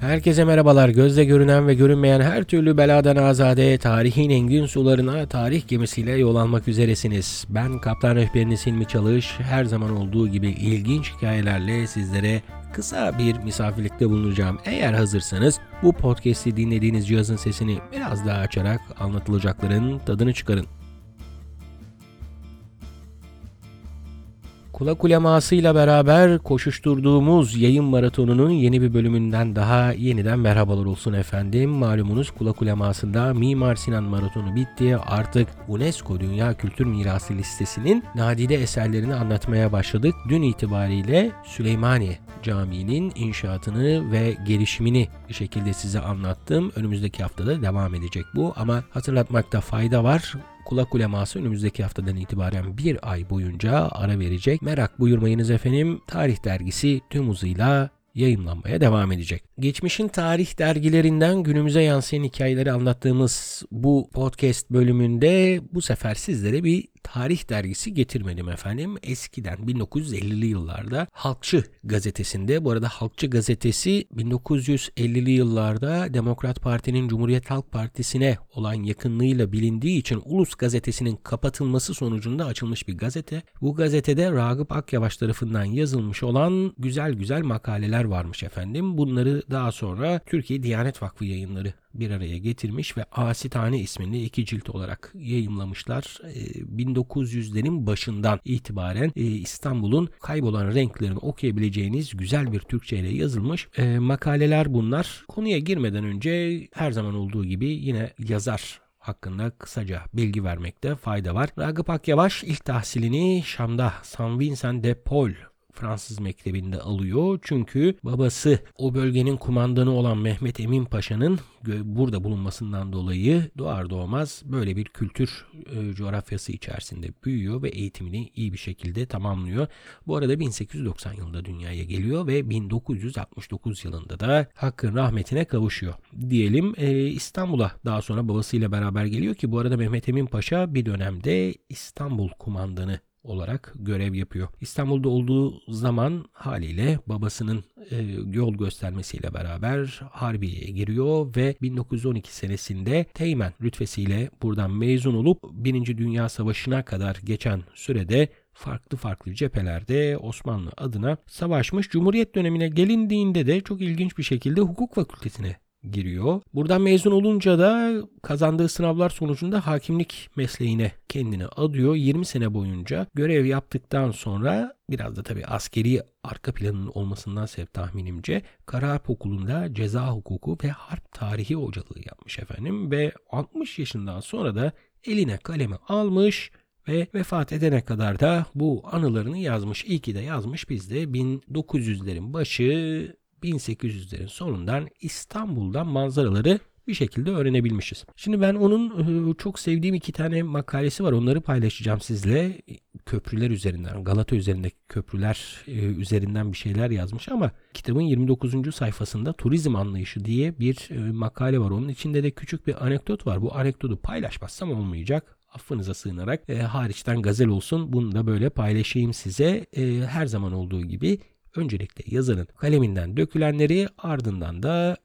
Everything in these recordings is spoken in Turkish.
Herkese merhabalar. Gözle görünen ve görünmeyen her türlü beladan azade, tarihin engin sularına tarih gemisiyle yol almak üzeresiniz. Ben kaptan rehberiniz Hilmi Çalış. Her zaman olduğu gibi ilginç hikayelerle sizlere kısa bir misafirlikte bulunacağım. Eğer hazırsanız bu podcast'i dinlediğiniz cihazın sesini biraz daha açarak anlatılacakların tadını çıkarın. Kulak ulemasıyla beraber koşuşturduğumuz yayın maratonunun yeni bir bölümünden daha yeniden merhabalar olsun efendim. Malumunuz kulak ulemasında Mimar Sinan Maratonu bitti. Artık UNESCO Dünya Kültür Mirası listesinin nadide eserlerini anlatmaya başladık. Dün itibariyle Süleymaniye Camii'nin inşaatını ve gelişimini bir şekilde size anlattım. Önümüzdeki haftada devam edecek bu ama hatırlatmakta fayda var. Kulak uleması önümüzdeki haftadan itibaren bir ay boyunca ara verecek. Merak buyurmayınız efendim. Tarih dergisi tüm hızıyla yayınlanmaya devam edecek. Geçmişin tarih dergilerinden günümüze yansıyan hikayeleri anlattığımız bu podcast bölümünde bu sefer sizlere bir tarih dergisi getirmedim efendim. Eskiden 1950'li yıllarda Halkçı gazetesinde bu arada Halkçı gazetesi 1950'li yıllarda Demokrat Parti'nin Cumhuriyet Halk Partisi'ne olan yakınlığıyla bilindiği için Ulus gazetesinin kapatılması sonucunda açılmış bir gazete. Bu gazetede Ragıp Akyavaş tarafından yazılmış olan güzel güzel makaleler varmış efendim. Bunları daha sonra Türkiye Diyanet Vakfı yayınları bir araya getirmiş ve Asitane isminde iki cilt olarak yayımlamışlar. 1900'lerin başından itibaren İstanbul'un kaybolan renklerini okuyabileceğiniz güzel bir Türkçe ile yazılmış makaleler bunlar. Konuya girmeden önce her zaman olduğu gibi yine yazar hakkında kısaca bilgi vermekte fayda var. Ragıp Akyavaş ilk tahsilini Şam'da San Vincent de Paul Fransız mektebinde alıyor. Çünkü babası o bölgenin kumandanı olan Mehmet Emin Paşa'nın burada bulunmasından dolayı doğar doğmaz böyle bir kültür e, coğrafyası içerisinde büyüyor ve eğitimini iyi bir şekilde tamamlıyor. Bu arada 1890 yılında dünyaya geliyor ve 1969 yılında da hakkın rahmetine kavuşuyor. Diyelim e, İstanbul'a daha sonra babasıyla beraber geliyor ki bu arada Mehmet Emin Paşa bir dönemde İstanbul kumandanı olarak görev yapıyor. İstanbul'da olduğu zaman haliyle babasının e, yol göstermesiyle beraber Harbiye'ye giriyor ve 1912 senesinde Teğmen rütbesiyle buradan mezun olup 1. Dünya Savaşı'na kadar geçen sürede farklı farklı cephelerde Osmanlı adına savaşmış. Cumhuriyet dönemine gelindiğinde de çok ilginç bir şekilde hukuk fakültesine giriyor. Buradan mezun olunca da kazandığı sınavlar sonucunda hakimlik mesleğine kendini adıyor. 20 sene boyunca görev yaptıktan sonra biraz da tabii askeri arka planının olmasından sebep tahminimce Karaharp Okulu'nda ceza hukuku ve harp tarihi hocalığı yapmış efendim ve 60 yaşından sonra da eline kalemi almış ve vefat edene kadar da bu anılarını yazmış. İyi ki de yazmış. Biz de 1900'lerin başı 1800'lerin sonundan İstanbul'dan manzaraları bir şekilde öğrenebilmişiz. Şimdi ben onun çok sevdiğim iki tane makalesi var. Onları paylaşacağım sizle. Köprüler üzerinden, Galata üzerindeki köprüler üzerinden bir şeyler yazmış ama kitabın 29. sayfasında turizm anlayışı diye bir makale var. Onun içinde de küçük bir anekdot var. Bu anekdotu paylaşmazsam olmayacak affınıza sığınarak e, hariçten gazel olsun bunu da böyle paylaşayım size. E, her zaman olduğu gibi Öncelikle yazarın kaleminden dökülenleri ardından da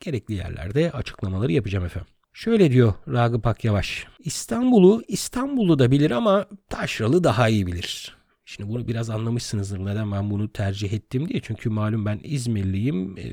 gerekli yerlerde açıklamaları yapacağım efendim. Şöyle diyor Ragıp Akyavaş. İstanbul'u İstanbul'u da bilir ama Taşralı daha iyi bilir. Şimdi bunu biraz anlamışsınızdır neden ben bunu tercih ettim diye. Çünkü malum ben İzmirliyim. E,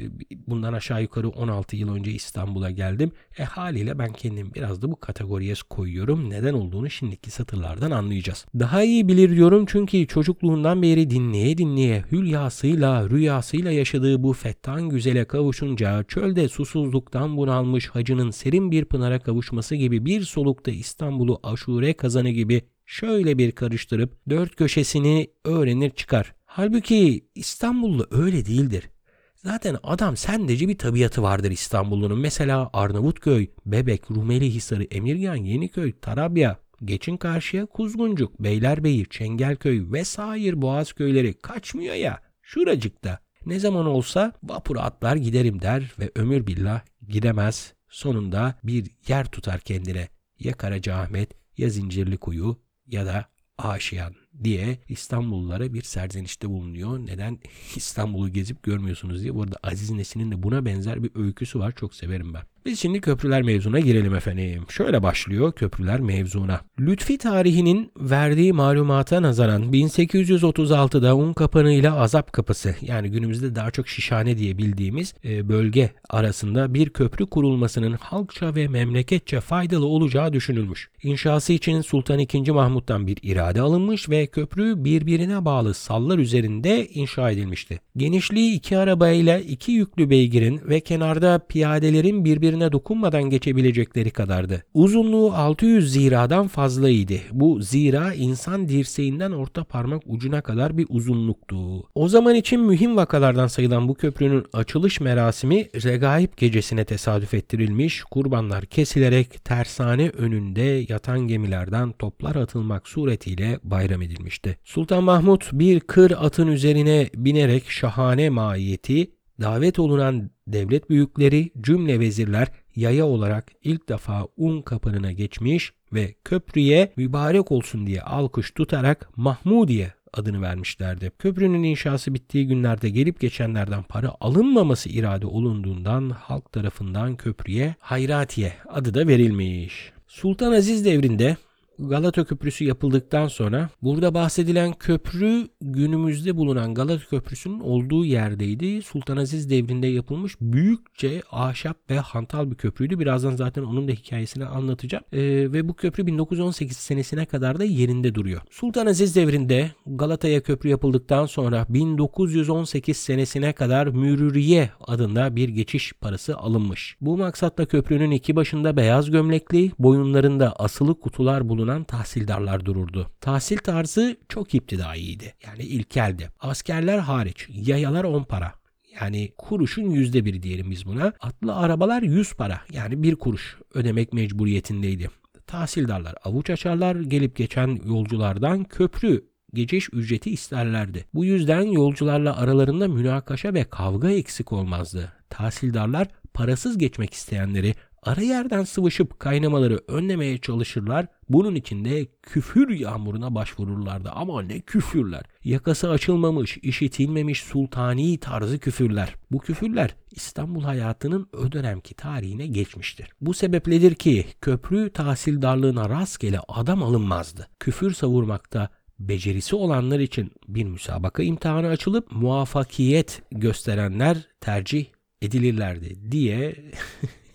bundan aşağı yukarı 16 yıl önce İstanbul'a geldim. E haliyle ben kendim biraz da bu kategoriye koyuyorum. Neden olduğunu şimdiki satırlardan anlayacağız. Daha iyi bilir diyorum çünkü çocukluğundan beri dinleye dinleye hülyasıyla rüyasıyla yaşadığı bu fettan güzele kavuşunca çölde susuzluktan bunalmış hacının serin bir pınara kavuşması gibi bir solukta İstanbul'u aşure kazanı gibi şöyle bir karıştırıp dört köşesini öğrenir çıkar. Halbuki İstanbullu öyle değildir. Zaten adam sendeci bir tabiatı vardır İstanbul'un. Mesela Arnavutköy, Bebek, Rumeli Hisarı, Emirgan, Yeniköy, Tarabya, Geçin karşıya Kuzguncuk, Beylerbeyi, Çengelköy vesaire Boğaz köyleri kaçmıyor ya şuracıkta. Ne zaman olsa vapura atlar giderim der ve ömür billah gidemez. Sonunda bir yer tutar kendine. Ya Karacaahmet ya Zincirlikuyu ya da Aşiyan diye İstanbullulara bir serzenişte bulunuyor. Neden İstanbul'u gezip görmüyorsunuz diye. Bu arada Aziz Nesin'in de buna benzer bir öyküsü var. Çok severim ben. Biz şimdi köprüler mevzuna girelim efendim. Şöyle başlıyor köprüler mevzuna. Lütfi tarihinin verdiği malumata nazaran 1836'da Un Kapanı ile Azap Kapısı yani günümüzde daha çok Şişhane diye bildiğimiz e, bölge arasında bir köprü kurulmasının halkça ve memleketçe faydalı olacağı düşünülmüş. İnşası için Sultan II. Mahmut'tan bir irade alınmış ve köprü birbirine bağlı sallar üzerinde inşa edilmişti. Genişliği iki arabayla iki yüklü beygirin ve kenarda piyadelerin birbirine dokunmadan geçebilecekleri kadardı. Uzunluğu 600 ziradan fazlaydı. Bu zira insan dirseğinden orta parmak ucuna kadar bir uzunluktu. O zaman için mühim vakalardan sayılan bu köprünün açılış merasimi Regaib gecesine tesadüf ettirilmiş, kurbanlar kesilerek tersane önünde yatan gemilerden toplar atılmak suretiyle bayram edilmişti. Sultan Mahmut bir kır atın üzerine binerek şahane mahiyeti davet olunan devlet büyükleri cümle vezirler yaya olarak ilk defa un kapınına geçmiş ve köprüye mübarek olsun diye alkış tutarak Mahmudiye adını vermişlerdi. Köprünün inşası bittiği günlerde gelip geçenlerden para alınmaması irade olunduğundan halk tarafından köprüye Hayratiye adı da verilmiş. Sultan Aziz devrinde Galata Köprüsü yapıldıktan sonra burada bahsedilen köprü günümüzde bulunan Galata Köprüsü'nün olduğu yerdeydi. Sultan Aziz devrinde yapılmış büyükçe ahşap ve hantal bir köprüydü. Birazdan zaten onun da hikayesini anlatacağım. Ee, ve bu köprü 1918 senesine kadar da yerinde duruyor. Sultan Aziz devrinde Galata'ya köprü yapıldıktan sonra 1918 senesine kadar Mürüriye adında bir geçiş parası alınmış. Bu maksatla köprünün iki başında beyaz gömlekli, boyunlarında asılı kutular bulunan bulunan tahsildarlar dururdu. Tahsil tarzı çok iptidaiydi. Yani ilkeldi. Askerler hariç yayalar 10 para. Yani kuruşun yüzde biri diyelim biz buna. Atlı arabalar 100 para yani bir kuruş ödemek mecburiyetindeydi. Tahsildarlar avuç açarlar gelip geçen yolculardan köprü geçiş ücreti isterlerdi. Bu yüzden yolcularla aralarında münakaşa ve kavga eksik olmazdı. Tahsildarlar parasız geçmek isteyenleri ara yerden sıvışıp kaynamaları önlemeye çalışırlar. Bunun için de küfür yağmuruna başvururlardı. Ama ne küfürler. Yakası açılmamış, işitilmemiş sultani tarzı küfürler. Bu küfürler İstanbul hayatının o dönemki tarihine geçmiştir. Bu sebepledir ki köprü tahsildarlığına rastgele adam alınmazdı. Küfür savurmakta becerisi olanlar için bir müsabaka imtihanı açılıp muvaffakiyet gösterenler tercih edilirlerdi diye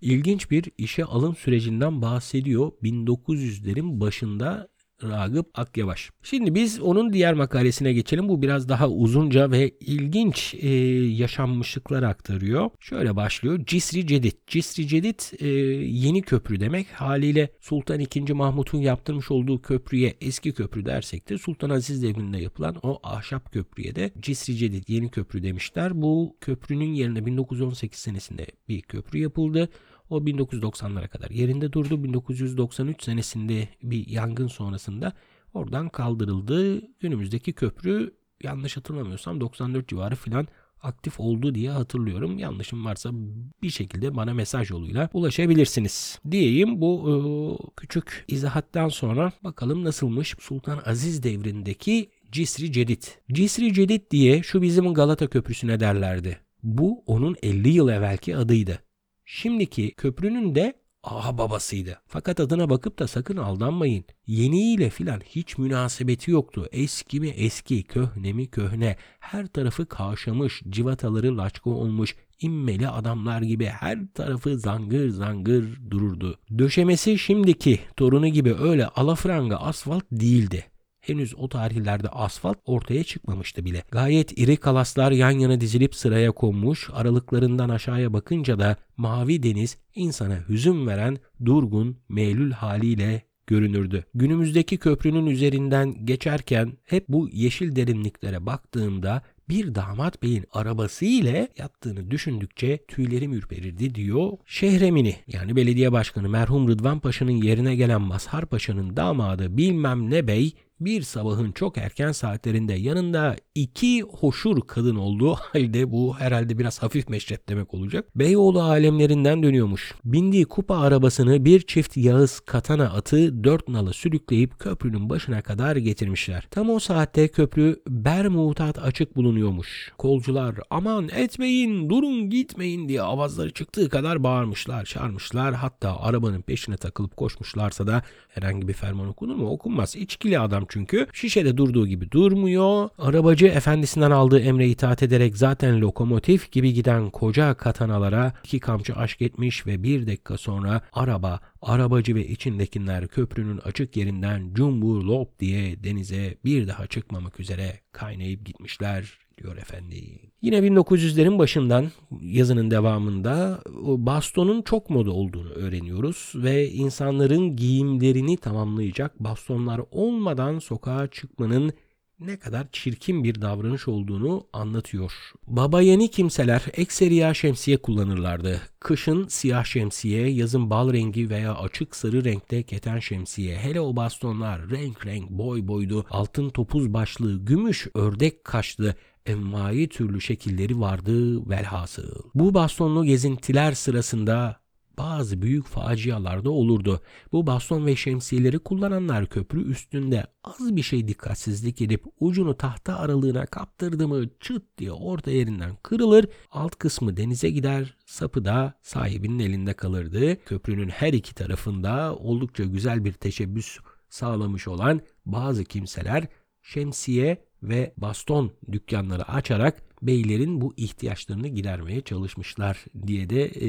ilginç bir işe alım sürecinden bahsediyor. 1900'lerin başında Ragıp Akyavaş. Şimdi biz onun diğer makalesine geçelim. Bu biraz daha uzunca ve ilginç e, yaşanmışlıklar aktarıyor. Şöyle başlıyor. Cisri Cedid. Cisri Cedid e, yeni köprü demek. Haliyle Sultan II. Mahmut'un yaptırmış olduğu köprüye eski köprü dersek de Sultan Aziz devrinde yapılan o ahşap köprüye de Cisri Cedid yeni köprü demişler. Bu köprünün yerine 1918 senesinde bir köprü yapıldı. O 1990'lara kadar yerinde durdu. 1993 senesinde bir yangın sonrasında oradan kaldırıldı. Günümüzdeki köprü yanlış hatırlamıyorsam 94 civarı filan aktif oldu diye hatırlıyorum. Yanlışım varsa bir şekilde bana mesaj yoluyla ulaşabilirsiniz. Diyeyim bu e, küçük izahattan sonra bakalım nasılmış Sultan Aziz devrindeki Cisri Cedid. Cisri Cedid diye şu bizim Galata Köprüsü'ne derlerdi. Bu onun 50 yıl evvelki adıydı. Şimdiki köprünün de aha babasıydı. Fakat adına bakıp da sakın aldanmayın. Yeniyle filan hiç münasebeti yoktu. Eski mi eski, köhne mi köhne. Her tarafı kaşamış, civataları laçka olmuş, immeli adamlar gibi her tarafı zangır zangır dururdu. Döşemesi şimdiki torunu gibi öyle alafranga asfalt değildi. Henüz o tarihlerde asfalt ortaya çıkmamıştı bile. Gayet iri kalaslar yan yana dizilip sıraya konmuş, aralıklarından aşağıya bakınca da mavi deniz insana hüzün veren durgun, meylül haliyle görünürdü. Günümüzdeki köprünün üzerinden geçerken hep bu yeşil derinliklere baktığımda bir damat beyin arabası ile yattığını düşündükçe tüylerim ürperirdi diyor. Şehremini yani belediye başkanı merhum Rıdvan Paşa'nın yerine gelen Mazhar Paşa'nın damadı bilmem ne bey bir sabahın çok erken saatlerinde yanında iki hoşur kadın olduğu halde bu herhalde biraz hafif meşrep demek olacak. Beyoğlu alemlerinden dönüyormuş. Bindiği kupa arabasını bir çift Yağız katana atı dört nalı sürükleyip köprünün başına kadar getirmişler. Tam o saatte köprü bermutat açık bulunuyormuş. Kolcular aman etmeyin durun gitmeyin diye avazları çıktığı kadar bağırmışlar çağırmışlar hatta arabanın peşine takılıp koşmuşlarsa da herhangi bir ferman okunur mu? Okunmaz. İçkili adam çünkü. Şişede durduğu gibi durmuyor. Arabacı efendisinden aldığı emre itaat ederek zaten lokomotif gibi giden koca katanalara iki kamçı aşk etmiş ve bir dakika sonra araba, arabacı ve içindekiler köprünün açık yerinden cumbur lop diye denize bir daha çıkmamak üzere kaynayıp gitmişler diyor efendi. Yine 1900'lerin başından yazının devamında bastonun çok moda olduğunu öğreniyoruz ve insanların giyimlerini tamamlayacak bastonlar olmadan sokağa çıkmanın ne kadar çirkin bir davranış olduğunu anlatıyor. Baba yeni kimseler ekseriya şemsiye kullanırlardı. Kışın siyah şemsiye, yazın bal rengi veya açık sarı renkte keten şemsiye. Hele o bastonlar renk renk boy boydu, altın topuz başlı, gümüş ördek kaşlı, envai türlü şekilleri vardı velhasıl. Bu bastonlu gezintiler sırasında bazı büyük facialar da olurdu. Bu baston ve şemsiyeleri kullananlar köprü üstünde az bir şey dikkatsizlik edip ucunu tahta aralığına kaptırdı mı çıt diye orta yerinden kırılır, alt kısmı denize gider, sapı da sahibinin elinde kalırdı. Köprünün her iki tarafında oldukça güzel bir teşebbüs sağlamış olan bazı kimseler şemsiye ve baston dükkanları açarak beylerin bu ihtiyaçlarını gidermeye çalışmışlar diye de e,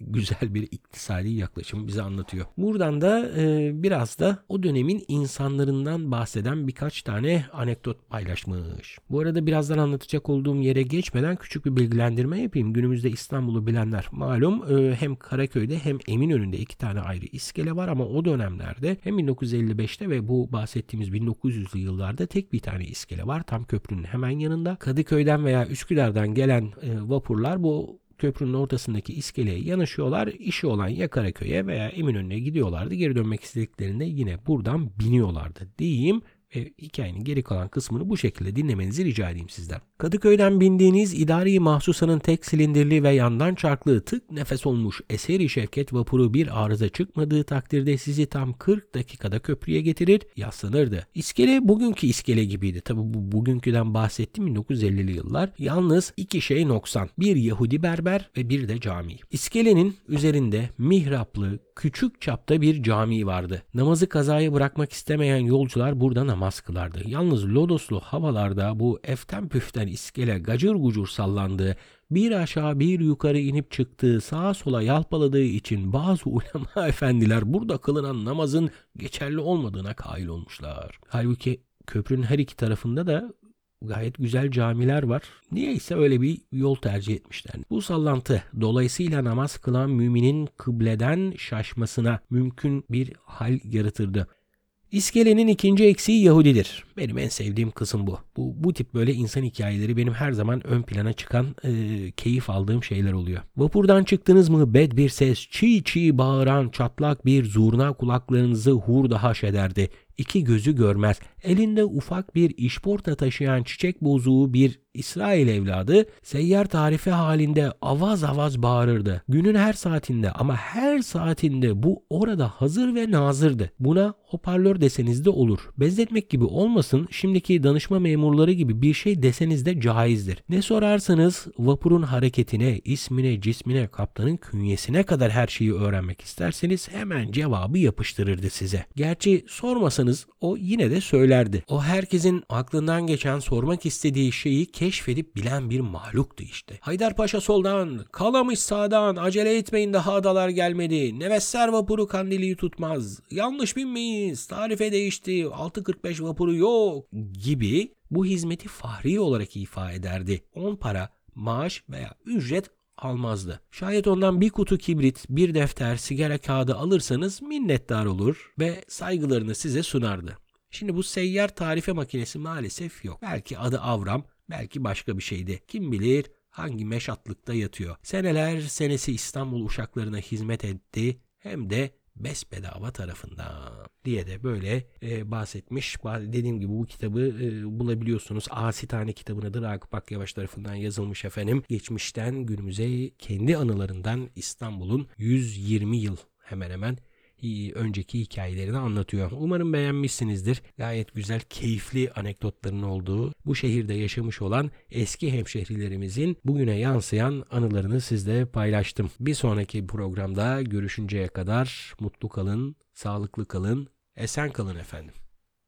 güzel bir iktisadi yaklaşım bize anlatıyor. Buradan da e, biraz da o dönemin insanlarından bahseden birkaç tane anekdot paylaşmış. Bu arada birazdan anlatacak olduğum yere geçmeden küçük bir bilgilendirme yapayım. Günümüzde İstanbul'u bilenler malum e, hem Karaköy'de hem Eminönü'nde iki tane ayrı iskele var ama o dönemlerde hem 1955'te ve bu bahsettiğimiz 1900'lü yıllarda tek bir tane iskele var. Tam köprünün hemen yanında. Kadıköy'den veya Üsküdar'dan gelen e, vapurlar bu köprünün ortasındaki iskeleye yanaşıyorlar. İşi olan ya Karaköy'e veya Eminönü'ne gidiyorlardı. Geri dönmek istediklerinde yine buradan biniyorlardı diyeyim ve hikayenin geri kalan kısmını bu şekilde dinlemenizi rica edeyim sizden. Kadıköy'den bindiğiniz idari mahsusanın tek silindirli ve yandan çarklı tık nefes olmuş eseri şevket vapuru bir arıza çıkmadığı takdirde sizi tam 40 dakikada köprüye getirir yaslanırdı. İskele bugünkü iskele gibiydi. Tabi bu bugünküden bahsettim 1950'li yıllar. Yalnız iki şey noksan. Bir Yahudi berber ve bir de cami. İskelenin üzerinde mihraplı küçük çapta bir cami vardı. Namazı kazaya bırakmak istemeyen yolcular burada namaz kılardı. Yalnız lodoslu havalarda bu eften püften iskele gacır gucur sallandığı, bir aşağı bir yukarı inip çıktığı, sağa sola yalpaladığı için bazı ulema efendiler burada kılınan namazın geçerli olmadığına kail olmuşlar. Halbuki köprünün her iki tarafında da gayet güzel camiler var. Niyeyse öyle bir yol tercih etmişler. Bu sallantı dolayısıyla namaz kılan müminin kıbleden şaşmasına mümkün bir hal yaratırdı. İskelenin ikinci eksiği Yahudidir. Benim en sevdiğim kısım bu. Bu, bu tip böyle insan hikayeleri benim her zaman ön plana çıkan e, keyif aldığım şeyler oluyor. Vapurdan çıktınız mı bed bir ses çiğ çiğ bağıran çatlak bir zurna kulaklarınızı hurda haş ederdi. İki gözü görmez. Elinde ufak bir işporta taşıyan çiçek bozuğu bir İsrail evladı seyyar tarife halinde avaz avaz bağırırdı. Günün her saatinde ama her saatinde bu orada hazır ve nazırdı. Buna hoparlör deseniz de olur. Benzetmek gibi olmasın şimdiki danışma memurları gibi bir şey deseniz de caizdir. Ne sorarsanız vapurun hareketine, ismine, cismine, kaptanın künyesine kadar her şeyi öğrenmek isterseniz hemen cevabı yapıştırırdı size. Gerçi sormasanız o yine de söylerdi. O herkesin aklından geçen sormak istediği şeyi keşfedip bilen bir mahluktu işte. Haydarpaşa soldan, Kalamış sağdan, acele etmeyin daha adalar gelmedi. Nevesser vapuru kandiliyi tutmaz. Yanlış binmeyiz, tarife değişti, 6.45 vapuru yok gibi bu hizmeti fahri olarak ifa ederdi. 10 para, maaş veya ücret almazdı. Şayet ondan bir kutu kibrit, bir defter, sigara kağıdı alırsanız minnettar olur ve saygılarını size sunardı. Şimdi bu seyyar tarife makinesi maalesef yok. Belki adı Avram, belki başka bir şeydi. Kim bilir hangi meşatlıkta yatıyor. Seneler senesi İstanbul uşaklarına hizmet etti hem de besbedava tarafından diye de böyle e, bahsetmiş. Ba- Dediğim gibi bu kitabı e, bulabiliyorsunuz. Asitane kitabınadır Akıp Akyavaş tarafından yazılmış efendim. Geçmişten günümüze kendi anılarından İstanbul'un 120 yıl hemen hemen önceki hikayelerini anlatıyor. Umarım beğenmişsinizdir. Gayet güzel, keyifli anekdotların olduğu bu şehirde yaşamış olan eski hemşehrilerimizin bugüne yansıyan anılarını sizle paylaştım. Bir sonraki programda görüşünceye kadar mutlu kalın, sağlıklı kalın, esen kalın efendim.